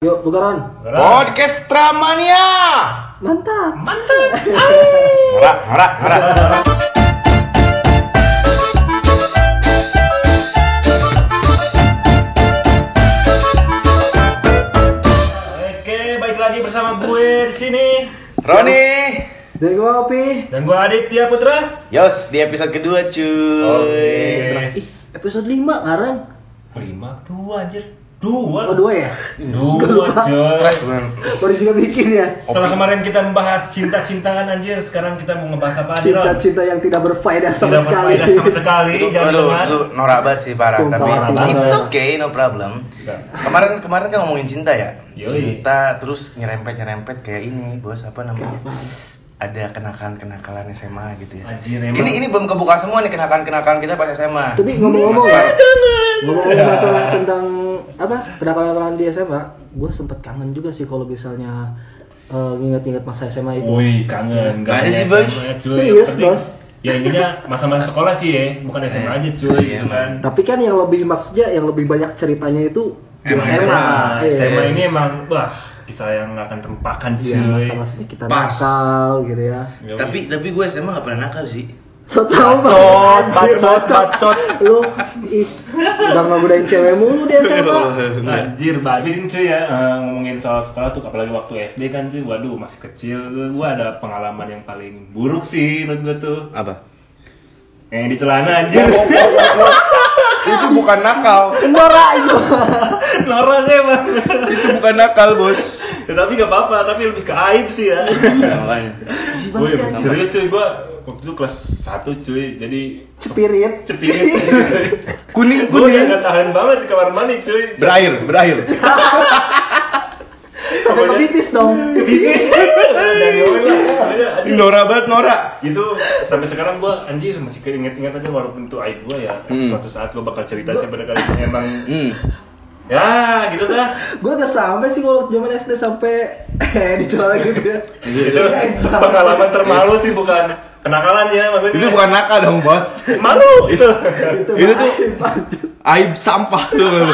Yuk, tukeran. Podcast Tramania. Mantap. Mantap. Norak, norak, norak. Oke, baik lagi bersama gue di sini. Roni. Dari gua Opi. Dan gue Aditya Putra. Yos, di episode kedua cuy. Ih, episode 5 sekarang. Lima, dua anjir. Dua. Oh, dua ya? Dua, cuy. Stres man. Baru juga bikin ya. Setelah kemarin kita membahas cinta-cintaan anjir, sekarang kita mau ngebahas apa nih? Cinta-cinta yang tidak berfaedah sama Tidak sekali. berfaedah sama sekali, Itu, jangan aduh, itu norak banget sih parah. Sumpah, Tapi parah it's okay, no problem. Kemarin kemarin kan ngomongin cinta ya. Yoi. Cinta terus nyerempet nyerempet kayak ini, bos apa namanya? Ada kenakan-kenakalan SMA gitu ya. Anjir, emang. Ini ini belum kebuka semua nih kenakan-kenakalan kita pas SMA. Tapi ngomong-ngomong Masih ya, masalah tentang apa kenakalan-kenakalan di SMA, gue sempet kangen juga sih kalau misalnya eh, nginget-nginget masa SMA itu. Wih, kangen. Nggak hanya sih, Bos. SMA, cuy. Serius, Bos? Ya ininya masa-masa sekolah sih ya, bukan SMA aja cuy, Iya, gitu kan. Tapi kan yang lebih maksudnya yang lebih banyak ceritanya itu SMA. Nah, Iya. SMA ini emang wah kisah yang nggak akan terlupakan Iya, cuy. masa-masanya kita Pas. nakal gitu ya. Tapi tapi gue SMA gak pernah nakal sih. So tau Bacot, bacot, bacot. Lu udah ngegodain cewek mulu dia SMA. Anjir, banget ini cuy ya eh, ngomongin soal sekolah tuh apalagi waktu SD kan cuy. Waduh, masih kecil tuh gua ada pengalaman yang paling buruk sih menurut gua tuh. Apa? Yang di celana anjir. itu bukan nakal. Norak itu. Noros ya, Bang. itu bukan nakal, Bos. Ya, tapi gak apa-apa, tapi lebih ke aib sih ya. makanya. Gue serius cuy, gua waktu itu kelas 1 cuy. Jadi Cepirit. cepingin. Kuning Gue kuning. gak tahan banget di kamar mandi cuy. Berair, berair. Sampai ke bitis dong. Anjir. Nora banget, Nora. itu sampai sekarang gua anjir masih keinget-inget aja walaupun itu aib gua ya Hmm. suatu saat gua bakal cerita sih pada kali ini emang Hmm. Ya gitu dah Gue gak sampai sih kalau zaman SD sampai eh dijual gitu ya. itu pengalaman termalu sih bukan kenakalan ya maksudnya Itu bukan nakal dong, Bos. malu itu Itu, Itu tuh- aib, sampah tuh.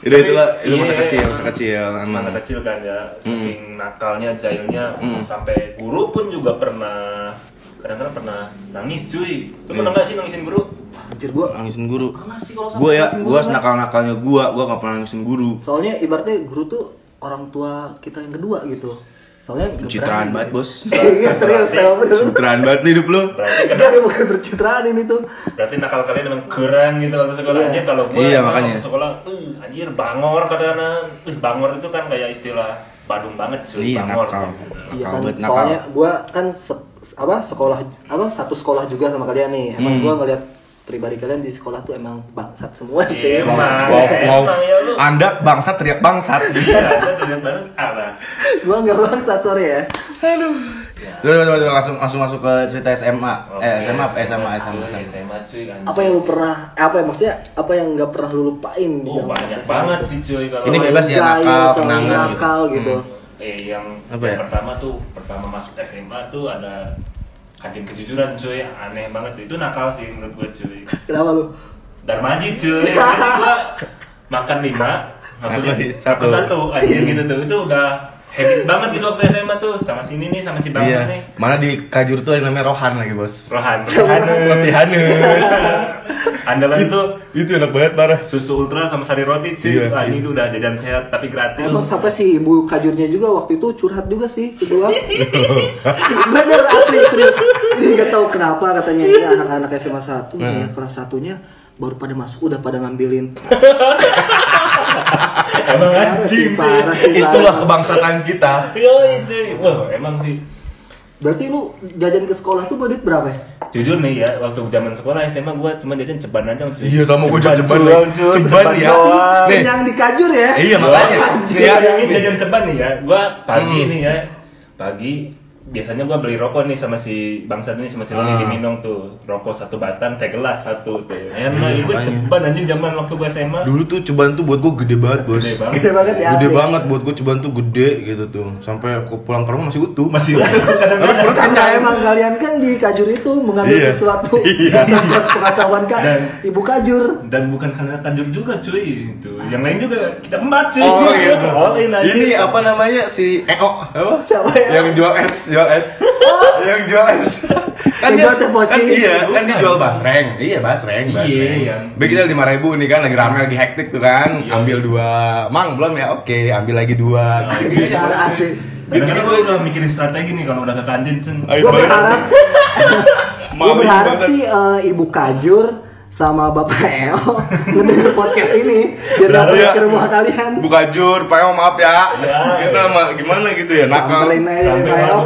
Udah itulah, itu masa Iya. kecil, masa kecil emang. masa kecil kan ya saking nakalnya jahilnya Hmm. sampai guru pun juga pernah kadang-kadang pernah nangis cuy lu pernah Iya. nggak sih nangisin guru Anjir gue Nangisin guru. pernah sih kalau sama Gua ya, gua guru, senakal-nakalnya gua, gua gak pernah nangisin guru. Soalnya ibaratnya guru tuh orang tua kita yang kedua gitu. Soalnya Pencitraan banget, Bos. Iya serius, bener. Pencitraan banget lu hidup lu. berarti kan Enggak, bukan pencitraan ini tuh. berarti nakal kalian emang kurang gitu waktu sekolah Iya. anjir kalau gua Iya, makanya. sekolah uh, anjir bangor kadang-kadang uh, bangor itu kan kayak istilah Badung banget cuy Iya, bangor nakal. Iya Nakal kan, banget, nakal. soalnya gua kan se- apa sekolah apa satu sekolah juga sama kalian nih. Emang Hmm. gua ngeliat pribadi kalian di sekolah tuh emang bangsat semua sih. Iya, emang. Wow, wow. Emang ya lu. Anda bangsat teriak bangsat. Iya, banget apa gua nggak bangsat sorry ya. Udah, udah, udah, langsung langsung masuk ke cerita SMA. Eh, Oke, SMA, apa? SMA, cuy, SMA, SMA. SMA cuy anjir. Apa yang lu pernah eh, apa ya maksudnya apa yang nggak pernah lu lupain di Oh, banyak SMA banget sih cuy kalau Ini bebas ya, nakal, kenangan gitu. nakal gitu. Eh yang, Apa yang ya? pertama tuh pertama masuk SMA tuh ada kantin kejujuran cuy aneh banget tuh itu nakal sih menurut gue cuy Kenapa lu? Darmaji cuy jadi gua makan lima Ngakuin satu satu. anjir gitu tuh itu udah habit banget gitu waktu SMA tuh sama sini nih sama si Bang Iya. nih Mana di Kajur tuh ada yang namanya Rohan lagi, Bos. Rohan Lebih hanun. andalan tuh Itu enak banget parah. susu ultra sama sari roti cuy Iya, iya. ini tuh udah jajan sehat tapi gratis Emang sampai si ibu kajurnya juga waktu itu curhat juga sih ke gua. Bener asli serius. Ini nggak tahu kenapa katanya ini anak-anak SMA 1 ya, kelas satunya baru pada masuk udah pada ngambilin. emang anjing parah sih, Itulah parah. kebangsatan kita. Yoi cuy wah emang sih Berarti lu jajan ke sekolah tuh duit berapa ya? jujur nih ya waktu zaman sekolah SMA gua cuma jajan ceban aja cuy Iya, sama gua juga ceban, nih. cuy. Ceban ya. doang. Nih. Yang di kajur ya? Iya, makanya. Nih, Ya. jajan ceban nih ya gua pagi Hmm. nih ya pagi biasanya gua beli rokok nih sama si bangsat ini sama si Roni Ah. di Minong tuh rokok satu batang teh gelas satu tuh emang Iya, gue makanya. ceban anjing zaman waktu gue SMA Dulu tuh cobaan tuh buat gue gede banget bos. gede banget Gede banget ya. Gede asli. banget buat gue cobaan tuh gede gitu tuh. Sampai aku pulang ke rumah masih utuh. masih Tapi perut Karena kenyang. emang kalian kan di kajur itu mengambil Iya. sesuatu Iya. atas pengetahuan kan Dan- ibu kajur. dan bukan karena kanjur juga cuy itu yang lain juga kita embat cuy Oh gitu. all in aja. Ini apa namanya si EO apa? Siapa ya? Yang jual es, jual es. yang jual es. kan dia jual kan iya, kan dia jual basreng. Iya, basreng, Iya, basreng. iya. Baik kita lima ribu nih kan lagi rame lagi hektik tuh kan. Iya. Ambil dua. Mang belum ya? Oke, ambil lagi dua. Oh, Gitu iya. Bos. Asli. Kadang-kadang gue udah mikirin strategi nih kalau udah ke kantin cen Ayo, Gue berharap, gue berharap sih eh, ibu kajur sama bapak Eo ngedenger podcast ini biar Berharap dapat ya. ke rumah kalian. Buka jur, Pak Eo, maaf ya. Ya, kita mah gimana gitu ya, nakal. Sampai Pak Eo.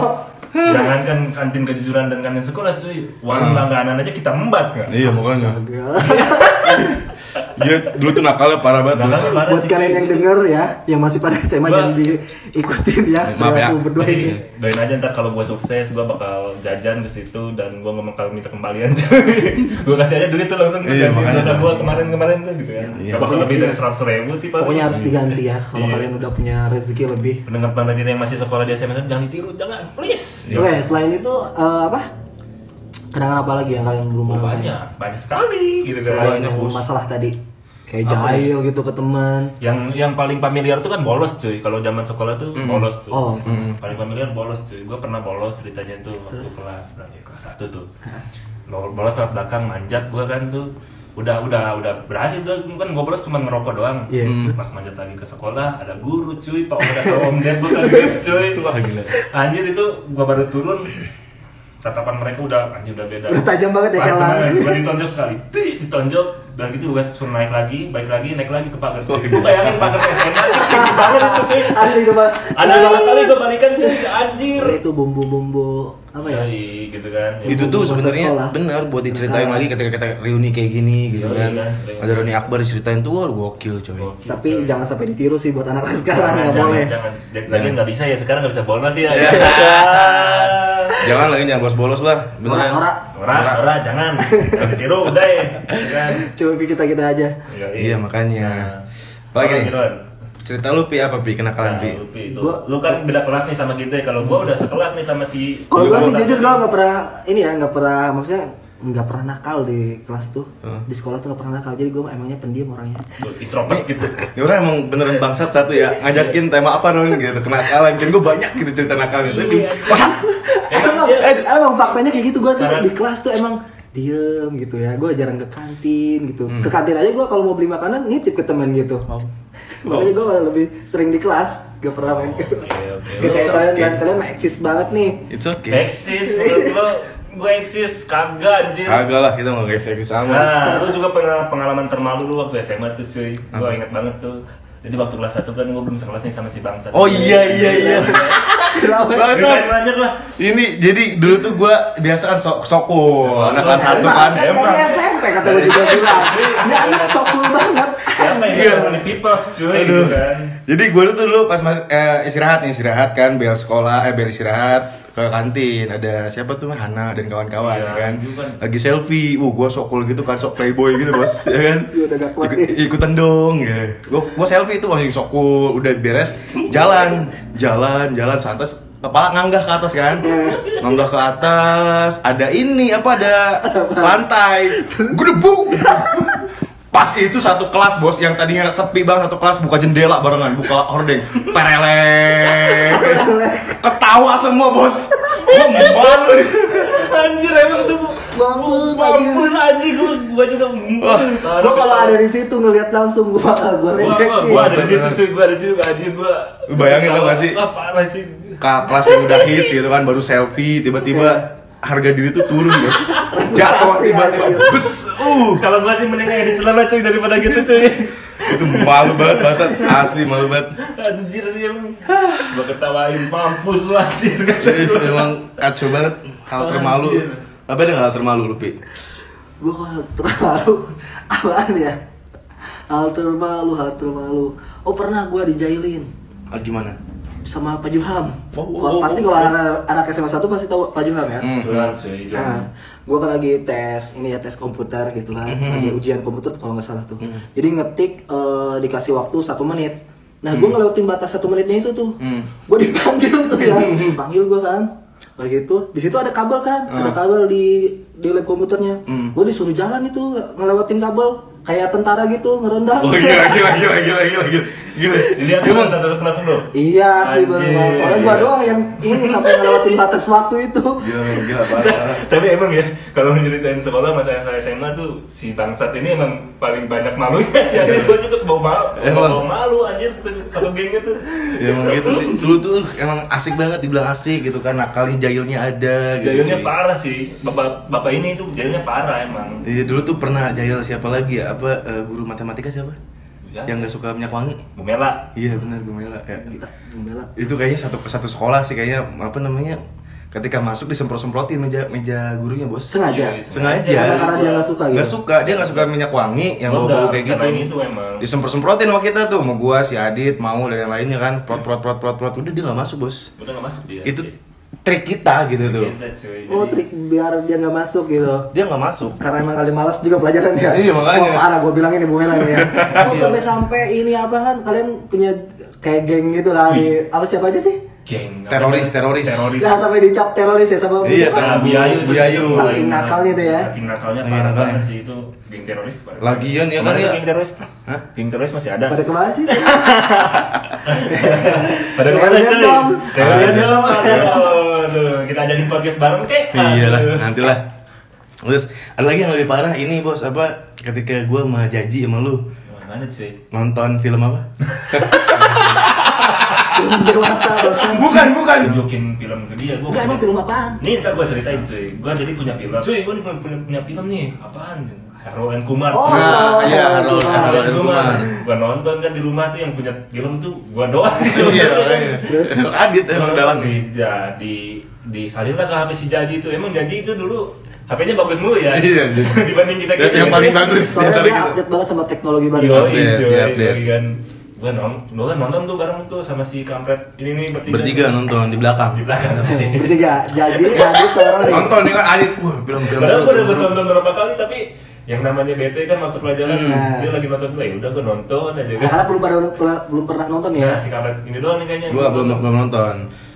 warung jangan kan kantin kejujuran dan kantin sekolah cuy warung langganan aja kita embat kan Iya, makanya. Dia dulu tuh nakalnya parah banget. Bos. parah. Buat sih, kalian yang denger ya, yang masih pada SMA jangan diikutin ya. Maaf ya. Aku berdua ini. doain aja ntar kalau gue sukses gue bakal jajan ke situ dan gue nggak bakal minta kembalian gue kasih aja duit tuh langsung ke Iya, makanya. dosa gue kemarin-kemarin tuh gitu kan Iya. Gak bakal lebih dari seratus ribu sih paling Pokoknya harus diganti ya kalau Iya. kalian udah punya rezeki lebih. pendengar pendengar yang masih sekolah di SMS jangan ditiru jangan please Iya. Oke, selain itu eh, apa? Kenangan apa lagi yang kalian belum Oh, banyak banyak sekali gitu kan. Selain Banyak, masalah tadi kayak Apa jahil gitu ke teman. yang yang paling familiar tuh kan bolos cuy. Kalau zaman sekolah tuh bolos tuh. Oh. paling familiar bolos cuy. Gue pernah bolos ceritanya tuh waktu kelas berapa ya? kelas satu tuh. Lo- bolos lewat belakang manjat gue kan tuh. Udah udah udah berhasil tuh. Kan gue bolos cuma ngerokok doang. Iya. pas manjat lagi ke sekolah ada guru cuy. Pak udah sama om ded bukan guys cuy. Wah, gila. anjir itu gue baru turun tatapan mereka udah anjir udah beda Udah tajam banget ya kayak gue ditonjok sekali, Tih, ditonjok, dan gitu gue suruh naik lagi, baik lagi, naik lagi ke pagar. Gue bayangin pagar SMA, tinggi banget itu cuy. Asli itu Pak. Ada berapa kali gue balikan cuy, anjir. Itu bumbu-bumbu apa ya? Yoi, gitu kan. Ya, itu tuh sebenarnya benar buat diceritain Nah. lagi ketika kita reuni kayak gini gitu kan. kan, reuni. Ada Roni Akbar diceritain tuh wah gokil coy. Gokil, Tapi coy. jangan sampai ditiru sih buat anak sekarang Jangan, nggak jangan, boleh. Jangan, Lagi nggak bisa ya, sekarang nggak bisa bolos ya. Jangan lagi jangan bolos-bolos lah, beneran. Ora, Ora, ora, jangan. Jangan ditiru, udah ya. Kan. Coba kita kita aja. Yoi. Iya, makanya. Nah, nih? Ron? Cerita lu pi apa pi kenakalan Nah, pi? lu, Pi, lu, Gua- lu kan beda kelas nih sama kita ya. Kalau gua udah sekelas nih sama si Kalau Gua sih jujur gue nggak pernah ini ya nggak pernah maksudnya nggak pernah nakal di kelas tuh. Hmm. di sekolah tuh nggak pernah nakal. Jadi gue emangnya pendiam orangnya. Introvert gitu. Ini orang emang beneran bangsat satu ya. Ngajakin tema apa Ron gitu kenakalan. Kan gue banyak gitu cerita nakalnya tuh. Iya. masa Emang emang, dia- eh, emang faktanya kayak gitu gue tuh di kelas tuh emang diem gitu ya. Gue jarang ke kantin gitu. Hmm. ke kantin aja gue kalau mau beli makanan nitip ke teman gitu. Oh. makanya gue malah lebih sering di kelas. Gak pernah main ke Oke, oke. Kayak It's kalian okay. dan kalian mah eksis banget nih. It's okay. Eksis, menurut lo gue eksis kagak anjir. agak lah kita mau guys sama Nah, lu juga pernah pengalaman termalu lu waktu SMA tuh cuy. Gue inget banget tuh. Jadi waktu kelas 1 kan gue belum sekelas nih sama si bangsa. oh iya iya iya Kenapa? Bangsat. Ceritain banyak lah. ini jadi dulu tuh gue biasa kan sok sokul anak kelas satu Emang, kan Emang. dari SMP kata lu juga bilang ini anak sokul banget Siapa yang Iya. ngomongin peoples cuy Aduh. gitu kan. Jadi gue tuh dulu pas mas- eh, istirahat nih istirahat kan bel sekolah eh bel istirahat ke kantin. Ada siapa tuh? Hana dan kawan-kawan Iya, ya kan? Kan. lagi selfie, uh gue sok cool gitu kan sok playboy gitu bos ya kan? Iya, udah gak kuat Ikut- nih. ikutan dong ya. Gue gue selfie itu masih sok cool. Udah beres jalan. Jalan jalan santai kepala nganggah ke atas kan? Nganggah ke atas. Ada ini apa ada lantai. Gue debuk Pas itu satu kelas bos yang tadinya sepi banget satu kelas buka jendela barengan, buka hordeng, perelek, ketawa semua bos. Gua malu nih. Anjir emang tuh Mampus, Mampus anjing gua, gua juga Gua kalau ada di situ ngelihat langsung gua bakal gua ledekin. gua ada di situ cuy, gua ada di situ anjir gua. Lu bayangin tau gak sih? Parah sih. Ke kelas yang udah hits gitu kan baru selfie tiba-tiba harga diri tuh turun bos. Jatuh tiba-tiba bes. Uh, Kalau gua sih mending kayak di celana cuy daripada gitu cuy. itu malu banget basat asli malu banget. Anjir sih emang. Gua ketawain mampus lu anjir. Emang kacau banget hal termalu. Apa ada hal termalu lu pi? Gua kalau terlalu apaan ya? Hal termalu, hal termalu. Oh pernah gua dijailin. Ah, gimana? Sama Pak Juham. Oh, oh, oh, pasti oh, kalau oh. anak, anak SMA 1 pasti tahu Pak Juham ya. Hmm. Curhat cuy, Nah, gue kan lagi tes ini ya tes komputer gitu kan, Hmm. lagi ujian komputer kalau nggak salah tuh. Jadi ngetik eh, dikasih waktu satu menit. Nah, gue ngelewatin batas satu menitnya itu tuh. Hmm. Gue dipanggil tuh ya, panggil gue kan. Kayak gitu. Di situ ada kabel kan, ada kabel di di lab komputernya. Hmm. Gue disuruh jalan itu ngelewatin kabel kayak tentara gitu ngerendam. Oh gila gila gila gila gila gila. Gila. Dilihat Emang satu kelas dulu. Iya sih banget. Soalnya gua doang yang ini sampai ngelewatin batas waktu itu. gila gila parah. Tapi emang ya, kalau nyeritain sekolah masa SMA tuh si bangsat ini emang paling banyak malunya sih. Akhirnya gue juga kebawa malu, kebawa malu anjir tuh satu gengnya tuh. Ya emang gitu sih. Dulu tuh emang asik banget dibilang asik gitu kan. Nakalnya jahilnya ada gitu. Jahilnya parah sih. Bapak bapak ini tuh jahilnya parah emang. Iya dulu tuh pernah jahil siapa lagi ya? Apa eh, guru matematika siapa? Ya. Yang gak suka minyak wangi? Bumela. Iya benar Gumela ya. Gila. Itu kayaknya satu satu sekolah sih kayaknya apa namanya? Ketika masuk disemprot-semprotin meja meja gurunya bos. Sengaja. Sengaja. Karena- karena dia nggak suka gitu? Nggak suka, dia nggak suka minyak wangi yang bau-bau udah kayak gitu. rencanain itu emang. Disemprot-semprotin sama kita tuh, sama gua, si Adit, mau dan yang lainnya kan, prot prot prot prot prot udah dia nggak masuk bos. Udah gak masuk dia. Itu trik kita gitu tuh. Kita, cuy. Oh trik biar dia nggak masuk gitu. Dia nggak masuk. Karena emang kali malas juga pelajaran ya. Iya, makanya. Oh, parah gue bilang ini Bu Mela ya. Oh, sampai-sampai ini apa kan kalian punya kayak geng gitu lah di apa siapa aja sih? geng Teroris, teroris. teroris Nah, sampai dicap teroris ya sama Iya, sama Nah, Bu- Biayu Bu Yayu. Saking nakalnya tuh ya. Saking nakalnya Saking parah nakalnya. banget sih itu geng teroris. Lagian ya kan ya. Geng teroris. Hah? Geng teroris masih ada. Pada ke mana sih? Pada ke mana cuy? dong. Reunion dong. Aduh. Kita ada di podcast bareng kek. Iya lah, Aduh. nantilah. Terus ada lagi yang lebih parah ini bos apa? Ketika gua sama Jaji sama lu Mana cuy? nonton film apa? Film dewasa dosen. bukan bukan. Tunjukin film ke dia. Gua Enggak emang film apaan? Nih ntar gua ceritain cuy. Gua jadi punya film. Cuy, gua punya, punya, punya film nih. Apaan? Harold and Kumar. Oh. Nah, iya, Harold- Kumar. Harold and Kumar. Gua nonton kan di rumah tuh yang punya film tuh gua doang sih Iya. Adit emang dalam di, ya, di disalin lah ke HP si Jaji itu. Emang Jaji itu dulu HP-nya bagus mulu ya. Iya, iya. Dibanding kita Ya, yang paling bagus. Soalnya dia kita. update banget sama teknologi baru. Update. yoi kan. Gua nonton, gua kan nonton tuh bareng tuh sama si kampret ini nih bertiga. Bertiga nonton di belakang. Di belakang. Bertiga, jadi Adit orang. Nonton nih kan Adit, wah film-film Padahal seru, gue udah nonton berapa kali tapi yang namanya BT kan waktu pelajaran Hmm. dia lagi nonton gue, udah gue nonton aja kan. Karena belum pada belum pernah nonton ya. Nah, si kampret ini doang nih kayaknya. Gua belum belum nonton.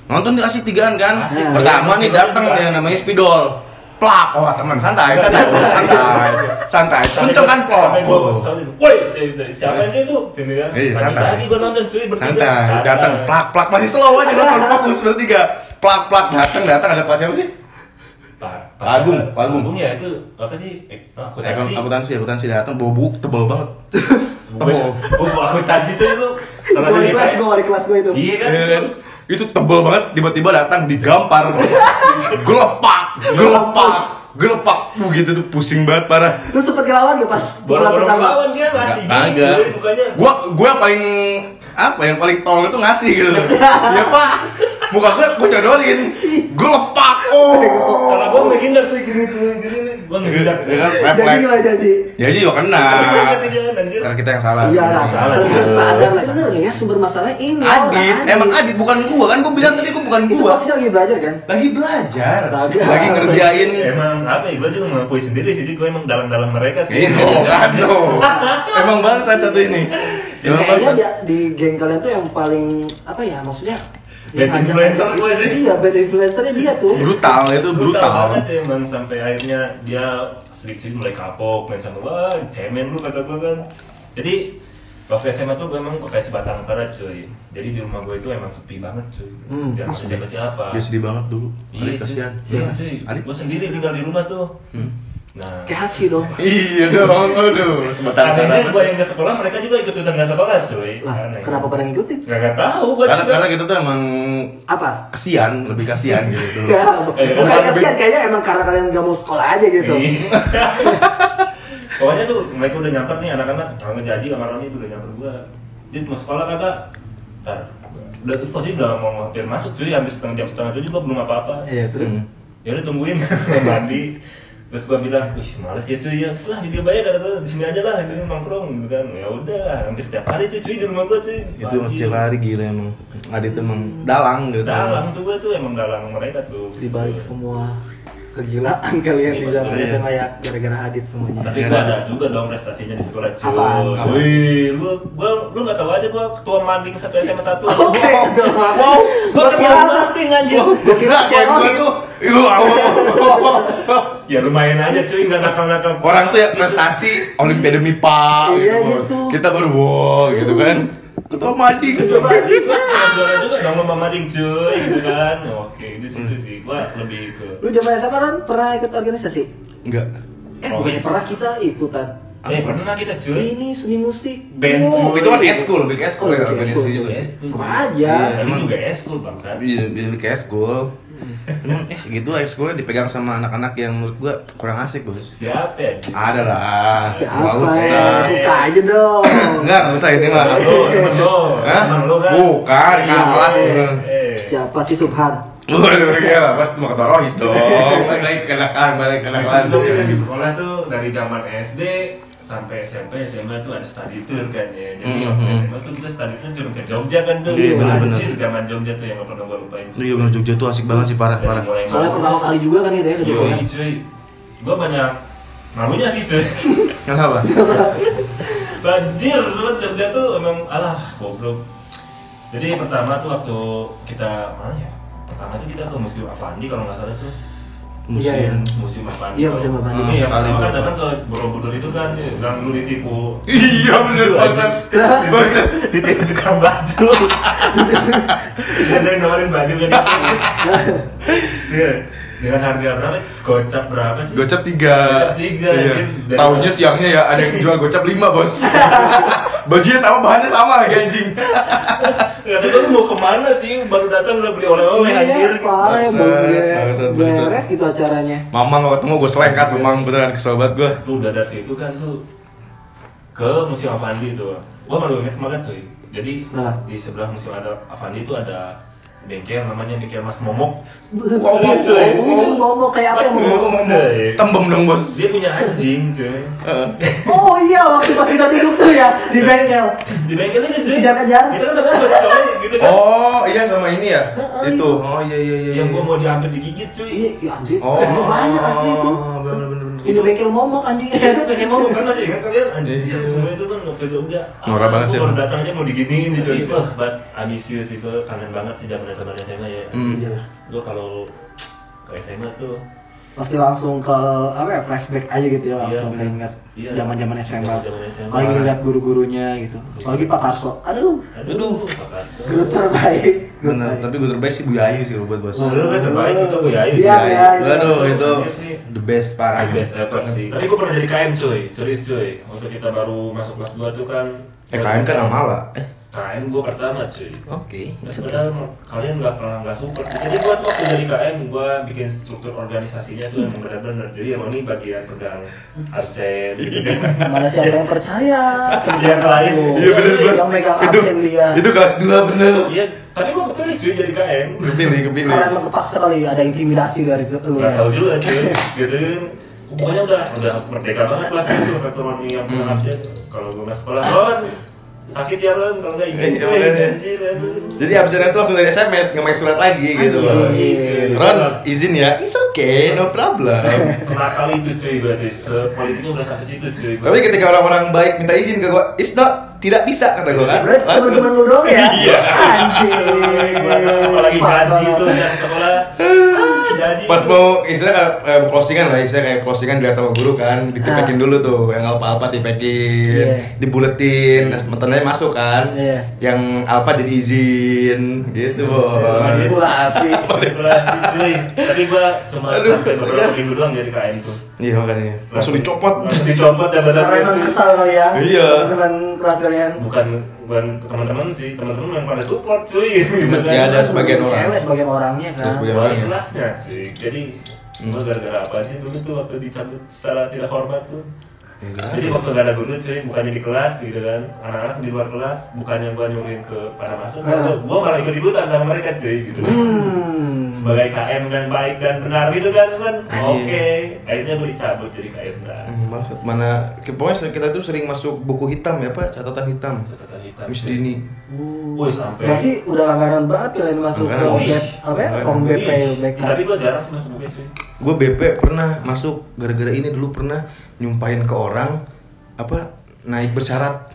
Nonton di asik tigaan kan? Asik, Pertama nih datang yang namanya Spidol. Plak, oh teman santai, santai, oh, santai, santai. Sampai Kenceng kan plak. Gue Oh. woi, siapa aja itu? Sini kan. Iya, santai. Lagi gue nonton cuy bertiga. Santai, datang plak plak masih slow aja nonton fokus bertiga. Plak plak datang datang ada pas siapa sih? Pak Agung, Pak Agung. Agung ya itu apa sih? Eh, akuntansi. Akuntansi, akuntansi, akuntansi datang bawa buku tebal banget. Tebal. Oh, akuntansi itu itu. Kalau Wali kelas gue, wali kelas gue itu. Iya kan? Iya kan? Itu tebel banget, tiba-tiba datang digampar, bos. Gelepak, gelepak, gelepak. Uh, gitu tuh pusing banget parah. Lu sempet ngelawan gak pas baru pertama? lawan dia cuy, mukanya. Gua gua yang paling apa yang paling tolong itu ngasih gitu. ya pak, muka gua gua nyodorin, gua lepak. Oh. Kalau gua menghindar cuy gini tuh gini gua menghindar. Ya kan, Jadi gimana janji? Ya juga kena. Karena kita yang salah. Iya lah, sebenarnya. salah, sadar lah. Bener nih ya sumber masalahnya ini. Adit, emang Adit bukan gua kan gua bilang tadi gua bukan Itu gua. pasti lagi belajar kan? Lagi belajar, lagi ngerjain. Emang apa ya, gua juga mengakui sendiri sih, gua emang dalam-dalam mereka sih. Ini kan. Emang bangsat satu ini. Emang Kayaknya dia, di geng kalian tuh yang paling apa ya maksudnya? Bad influencer gue sih. Iya, bad influencernya dia tuh. Brutal itu brutal. banget sih emang sampai akhirnya dia sedikit mulai kapok main sama gua, cemen lu kata gua kan. Jadi waktu SMA tuh gue emang kayak sebatang kara cuy. Jadi di rumah gue itu emang sepi banget cuy. Hmm. Dia sama siapa siapa. Dia sedih banget dulu. Iya, kasihan. Iya, cuy. Adit. Gue sendiri tinggal di rumah tuh. Nah, Kayak Hachi dong. Iya dong, aduh. Sebentar akhirnya gue yang ke sekolah, mereka juga ikut ikutan ke sekolah cuy. Lah, Aneh. kenapa pada ngikutin? Gak, gak tahu gue Karena juga. karena kita tuh emang Apa? kesian, lebih kasihan gitu. Ya, Eh, bukan lebih- kasihan kayaknya emang karena kalian gak mau sekolah aja gitu. Iya. Pokoknya tuh mereka udah nyamper nih anak-anak, kalau ngejaji sama Roni tuh udah nyamper gua. Dia mau sekolah kagak? Ntar. Udah tuh pasti udah mau hampir masuk cuy, hampir setengah jam setengah tujuh gua belum apa-apa. Iya, terus. Hmm. Ya udah tungguin mandi. Terus gua bilang wih males ya cuy ya setelah di Dubai kata gua di sini aja lah gitu nongkrong gitu kan ya udah hampir setiap hari tuh cuy di rumah gua cuy Itu Pagi. setiap hari gila emang. Adit emang dalang gitu. dalang tuh gua tuh emang dalang mereka tuh di balik semua kegilaan kalian di zaman Iya. SMA ya gara-gara Adit semuanya. tapi gua ada juga dong prestasinya di sekolah cuy wih lu gua lu nggak tahu aja gua ketua manding satu SMA satu Oke, itu Wow. gua Gua ketua manding anjir Gua kira Enggak kayak gua tuh. Iya, ya lumayan aja cuy nggak nakal-nakal Orang tuh ya prestasi Olimpiade MIPA Iya, gitu. gitu. Kita baru wow gitu kan. Ketua mading. juara juga dong lomba mading cuy gitu kan oke di situ sih gua lebih ke Lu zaman SMA Ron pernah ikut organisasi? Enggak. Eh, bukannya pernah kita ikutan. eh pernah kita cuy Ini seni musik. band Oh, cuy. itu kan eskul, lebih ke eskul ya organisasi eskul. juga. Sama aja. Iya, ini Cuman- juga eskul bangsa Iya, lebih ke eskul. Emang eh gitu lah ekskulnya dipegang sama anak-anak yang menurut gua kurang asik, Bos. siapa ya Ada lah. Siapa Nggak ya? usah. Buka aja dong. Enggak, enggak usah ini mah. Lo, temen lo, Hah? kan? Bukan, kakak kelas. Eh, eh. Siapa sih Subhan? Waduh, iya lah, pas mau ketua rohis dong. Balik lagi ke kenakalan, balik ke kenakalan. Itu kita di sekolah tuh dari zaman SD sampai SMP, SMA tuh ada study tour kan ya. Jadi Mhm. waktu SMA tuh kita study tour cuma ke Jogja kan tuh. Iya, benar-benar. Anjir, zaman Jogja tuh yang gak pernah gua lupain. Iya bener Jogja tuh asik banget sih parah parah. Soalnya pertama kali juga kan itu ya ke Jogja. Yoi cuy. Gua banyak malunya sih cuy. Kenapa? Banjir, soalnya Jogja tuh emang alah goblok. Jadi pertama tuh waktu kita mana ya? Pertama tuh kita ke Museum Avandi kalau nggak salah tuh. Iya, Musim. Museum Avandi. Iya, Museum Avandi. Ini yang Kali kan itu. datang ke Borobudur itu kan, yang lu ditipu. Iya bener banget. Bangsat. ditipu tukang baju. Ada yang nawarin baju kan Iya. Dengan harga berapa? Gocap berapa sih? Gocap tiga. Gocap tiga, Iya. Tahunya siangnya ya ada yang jual gocap lima bos. Bajunya sama bahannya sama lagi anjing. Kata gue lu mau ke mana sih? Baru datang udah beli oleh-oleh Iya, anjir. parah ya, Bangsat, beres gitu acaranya. Mama nggak ketemu gue selengkat memang beneran kesel banget gue. Lu udah dari situ kan tuh ke Museum Avandi tuh. Gua malu inget banget cuy. Jadi Nah. di sebelah Museum ada Avandi itu ada bengkel namanya bengkel Mas Momok. Wow, wow, wow, ngomong kayak apa? Momok, cuy. Tembem dong bos. Dia punya anjing cuy. Oh iya waktu pas kita duduk tuh ya di bengkel. Di bengkel itu cuy. Kejar-kejar. Kita kan udah bos gitu kan. Oh iya sama ini ya. Itu. Oh iya iya iya. Yang iya. gua mau diambil digigit cuy. Iya, iya anjir. Oh. Banyak asli itu. Bener Ini bengkel momok anjingnya. Itu pengen mau kan masih ingat kalian anjing Iya, iya. semua itu kan waktu Jogja. Norak banget sih, Baru datang aja mau diginiin gitu. Wah, but ambisius itu kangen banget sih zaman SMA SMA ya. Hmm. Iya. Gua kalau ke SMA tuh Pasti langsung ke apa ya flashback aja gitu ya Iya, langsung bener. ingat Iya. zaman-zaman SMA. SMA. Apalagi ngeliat guru-gurunya gitu. Apalagi Pak Karso. Aduh, aduh, Pak Karso. guru terbaik. Guru Bener, terbaik. tapi gue terbaik sih Bu Yayu sih buat bos. Kan terbaik itu gue ya. Iya, iya, iya. Aduh itu Iya. The best parah. The best ever sih. Tapi gue pernah jadi KM cuy, serius cuy. Waktu kita baru masuk kelas 2 tuh kan. Eh KM kan Amala. Eh KM gue pertama cuy. oke. it's okay. Padahal kalian nggak pernah nggak support. Jadi buat waktu dari KM gue bikin struktur organisasinya tuh yang benar-benar. Jadi yang ini bagian pegang arsen gitu. Mana siapa yang percaya? Yang lain. Iya bener bos. Yang megang Itu absen dia. itu kelas 2 bener. Iya, tapi gue kepilih cuy jadi KM. Kepilih kepilih. Karena emang kepaksa kali ada intimidasi dari itu. Nggak tahu juga cuy. Gitu kan. Pokoknya udah udah merdeka banget kelas itu Roni yang Hmm. pegang absen. Kalau gue masuk sekolah, Ron sakit ya Ron kalau nggak Iya, ingin. makanya. Anjir, aduh. Jadi absennya tuh langsung dari SMS, nggak pakai surat lagi gitu loh. Ron, izin ya? It's okay, no problem. Senakal itu cuy gue cuy. Sepolitiknya udah sampai situ cuy. Tapi ketika orang-orang baik minta izin ke gua, it's not, tidak bisa kata gua kan. Berarti temen-temen lu doang ya? Iya. Anjir. apalagi gaji itu yang sekolah ah, Pas mau istilah kayak eh, closingan lah, istilah kayak closingan dilihat sama guru kan, ditipekin Ah. dulu tuh, yang alfa-alfa dipekin, Iya. dibuletin, terus temennya masuk kan, Iya. yang alfa jadi izin, gitu bos. Manipulasi. manipulasi cuy tapi gua cuma Aduh, sampai beberapa minggu doang jadi KM tuh Iya makanya, langsung dicopot. langsung dicopot ya Karena badannya emang kesal ya. Iya. Teman kelas kalian. bukan bukan teman-teman sih teman-teman yang pada support cuy Ya, ada sebagian orang. Cewek sebagian orangnya kan. Ada sebagian orang ya. kelasnya sih jadi Hmm. gua gara-gara apa sih dulu tuh waktu dicabut secara tidak hormat tuh Ya? Jadi waktu gak ada guru cuy, bukannya di kelas gitu kan Anak-anak di luar kelas, bukannya gua nyuruhin ke pada masuk Ah. Gua malah ikut ikutan sama mereka cuy gitu Hmm. Sebagai KM yang baik dan benar gitu kan kan. Oke, akhirnya gue dicabut jadi KM dan Hmm, maksud mana pokoknya kita tuh sering masuk buku hitam ya pak catatan hitam catatan hitam Miss cuy. Dini Wih sampai Berarti udah langganan banget kalian masuk ke apa ya? Om BP Card. Tapi gua jarang sih masuk buku cuy gue BP pernah masuk gara-gara ini dulu pernah nyumpahin ke orang apa naik bersyarat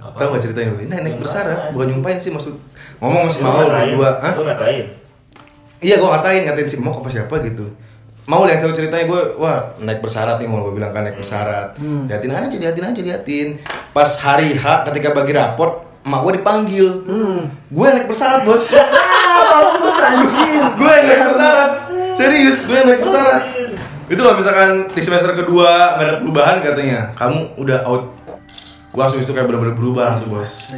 Apa? tahu gak ceritanya lu? Ini naik bersyarat, bukan nyumpahin sih maksud ngomong masih mau berdua, ngatain? Iya gue ngatain, ngatain si mau apa siapa gitu Mau yang tahu ceritanya gue, wah naik bersyarat nih mau gue bilang kan naik bersyarat Hmm. Liatin aja, liatin aja, liatin. Pas hari H ketika bagi raport, emak gue dipanggil. Hmm. Gue naik bersyarat bos. Ah. Gue naik bersyarat Serius, gue naik bersyarat Itu kalau misalkan di semester kedua nggak ada perubahan katanya Kamu udah out. Gue langsung itu kayak bener-bener berubah langsung bos.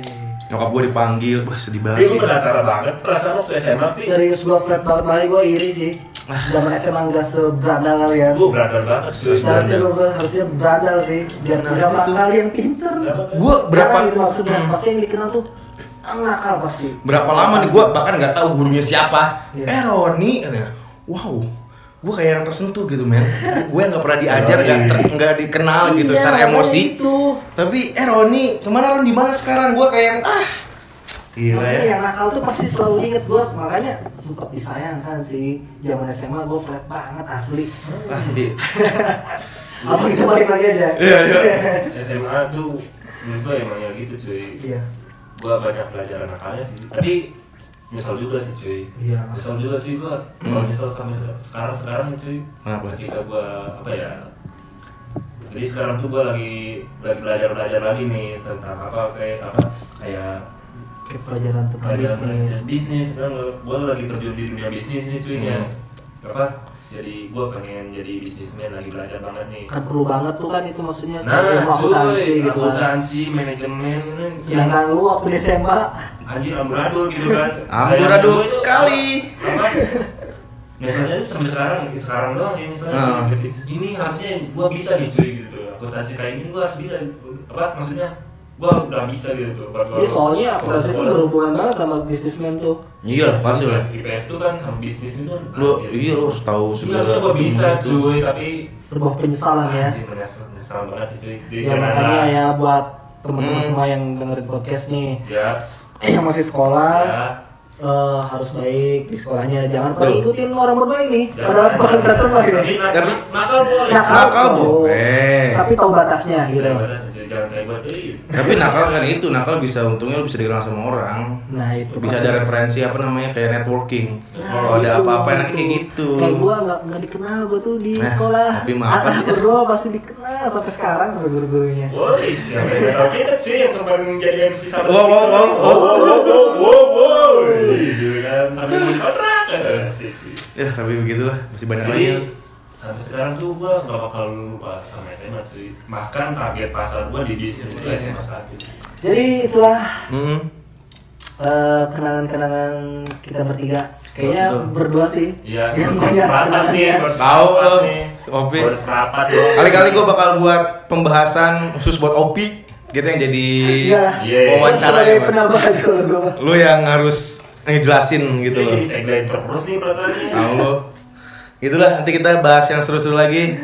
Nyokap gue dipanggil, wah sedih banget sih. gue berlatara banget perasaan waktu SMA Serius gua flat banget malah gua iri sih. Ah. Zaman SMA enggak seberandal kalian. Gue beradal banget Serius. Harusnya gua harusnya berandal sih. Biar Nah, itu. bakal yang pinter. Gue berapa gitu maksudnya pasti yang dikenal tuh nakal pasti. berapa lama nih gue bahkan nggak tahu gurunya siapa Iya. eh Roni wow gue kayak yang tersentuh gitu men gue nggak pernah diajar nggak ter- nggak dikenal gitu Iya, secara emosi Itu. tapi eh Roni ke mana Ron di mana sekarang gue kayak yang ah gila Makanya ya yang nakal tuh pasti selalu inget gua makanya sempat disayangkan sih zaman SMA gua flat banget asli. ah di Apa kita balik lagi aja? Iya, iya. SMA tuh menurut gue emang ya gitu cuy Iya. gue banyak pelajaran nakalnya sih tapi nyesel juga sih cuy Iya. nyesel juga cuy gue kalau nyesel sampai se- sekarang sekarang cuy Kenapa? ketika gue apa ya jadi sekarang tuh gue lagi lagi belajar belajar lagi nih tentang apa kayak apa Kayak pelajaran tentang pelajaran bisnis. bisnis. Bisnis kan gue lagi terjun di dunia bisnis nih cuy ya apa? Jadi gue pengen jadi bisnismen lagi belajar banget nih. Kan perlu banget tuh kan itu maksudnya. Nah akuntansi gitu kan. akuntansi manajemen ini yang Sedangkan lu waktu di SMA anjir amburadul gitu kan. Amburadul sekali. apa, nyeselnya itu sampai sekarang sekarang doang sih Ah. Gitu. ini harusnya gua bisa nih cuy gitu. Akuntansi kayak gini gua harus bisa apa? Maksudnya gua udah bisa gitu tuh buat Iya soalnya akuntansi itu berhubungan banget sama bisnismen tuh. iya lah pasti lah IPS tuh kan sama bisnis itu kan lu anjir. iya lu harus tahu Iya, segala harusnya gua bisa itu. cuy tapi Sebuah penyesalan ya. menyesal menyesal banget sih cuy. Di- Ya makanya ya buat teman-teman Hmm. semua yang dengerin podcast nih. Ya yang masih sekolah ya. eh, harus baik di sekolahnya. Jangan pernah ikutin orang bermain nih. Pada Tapi ini nakal- Tapi- nakal boleh. Nakal boleh. tapi tahu batasnya gitu Jangan kayak tuh tapi nakal kan itu nakal bisa untungnya lu bisa dikenal sama orang. Nah itu. Bisa ada referensi apa namanya kayak networking. Nah, kalau ada apa-apa enaknya kayak itu. gitu. Kayak gua nggak nggak dikenal gua tuh di Nah, sekolah. tapi mah apa sih? berdua pasti dikenal sampai sekarang sama guru-gurunya. Woi, siapa yang tahu kita cuy yang kemarin jadi MC sama Wow, wow, wow, wow, wow. wow, wow, wow, wow, gitu kan, beli kontrak, ya tapi begitulah masih banyak lagi sampai sekarang tuh gua nggak bakal lupa sama SMA cuy. Bahkan target pasar gua di bisnis itu SMA satu. jadi itulah Hmm. eh, kenangan-kenangan kita bertiga kayaknya berdua sih Iya, yang harus banyak merapat nih, harus Tahu lo, nih. Opi. Dong. kali-kali gue bakal buat pembahasan khusus buat Opi gitu yang jadi Iya. Iya. wawancara ya mas lu yang harus ngejelasin gitu loh jadi tagline terus nih perasaannya. tahu lo itulah nanti kita bahas yang seru-seru lagi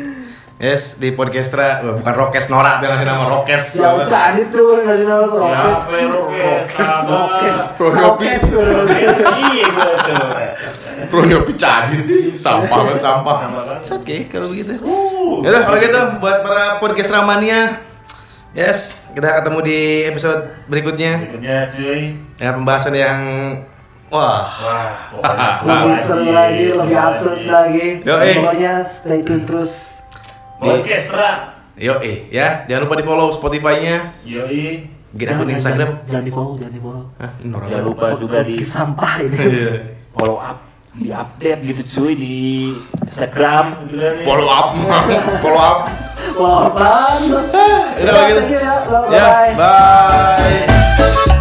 yes di podcastra bukan Rokes Nora tuh yang ngasih nama Rokes Ya usah ada tuh ngasih nama yang rokes? Sabar. Pronyopi Iya. Pronyopi Cadit sampah banget sampah kan? It's okay kalau begitu Uh. Yaudah kalau gitu buat para podcast ramania Yes, kita ketemu di episode berikutnya Berikutnya cuy. Dengan pembahasan yang Wah. Wah, Lebih seru lagi, lebih absurd lagi. Yoi. Pokoknya stay tune terus. Orkestra. Yo eh ya, jangan lupa di follow Spotify-nya Yoi. Bikin akun Instagram. Jangan di follow, jangan di follow Hah, Jangan lupa juga di Sampah ini. Iya. follow up, di update gitu cuy di Instagram. Gitu kan. ya. Follow up. Follow up Follow apaan? Udah gitu. you ya, Ya, bye-bye bye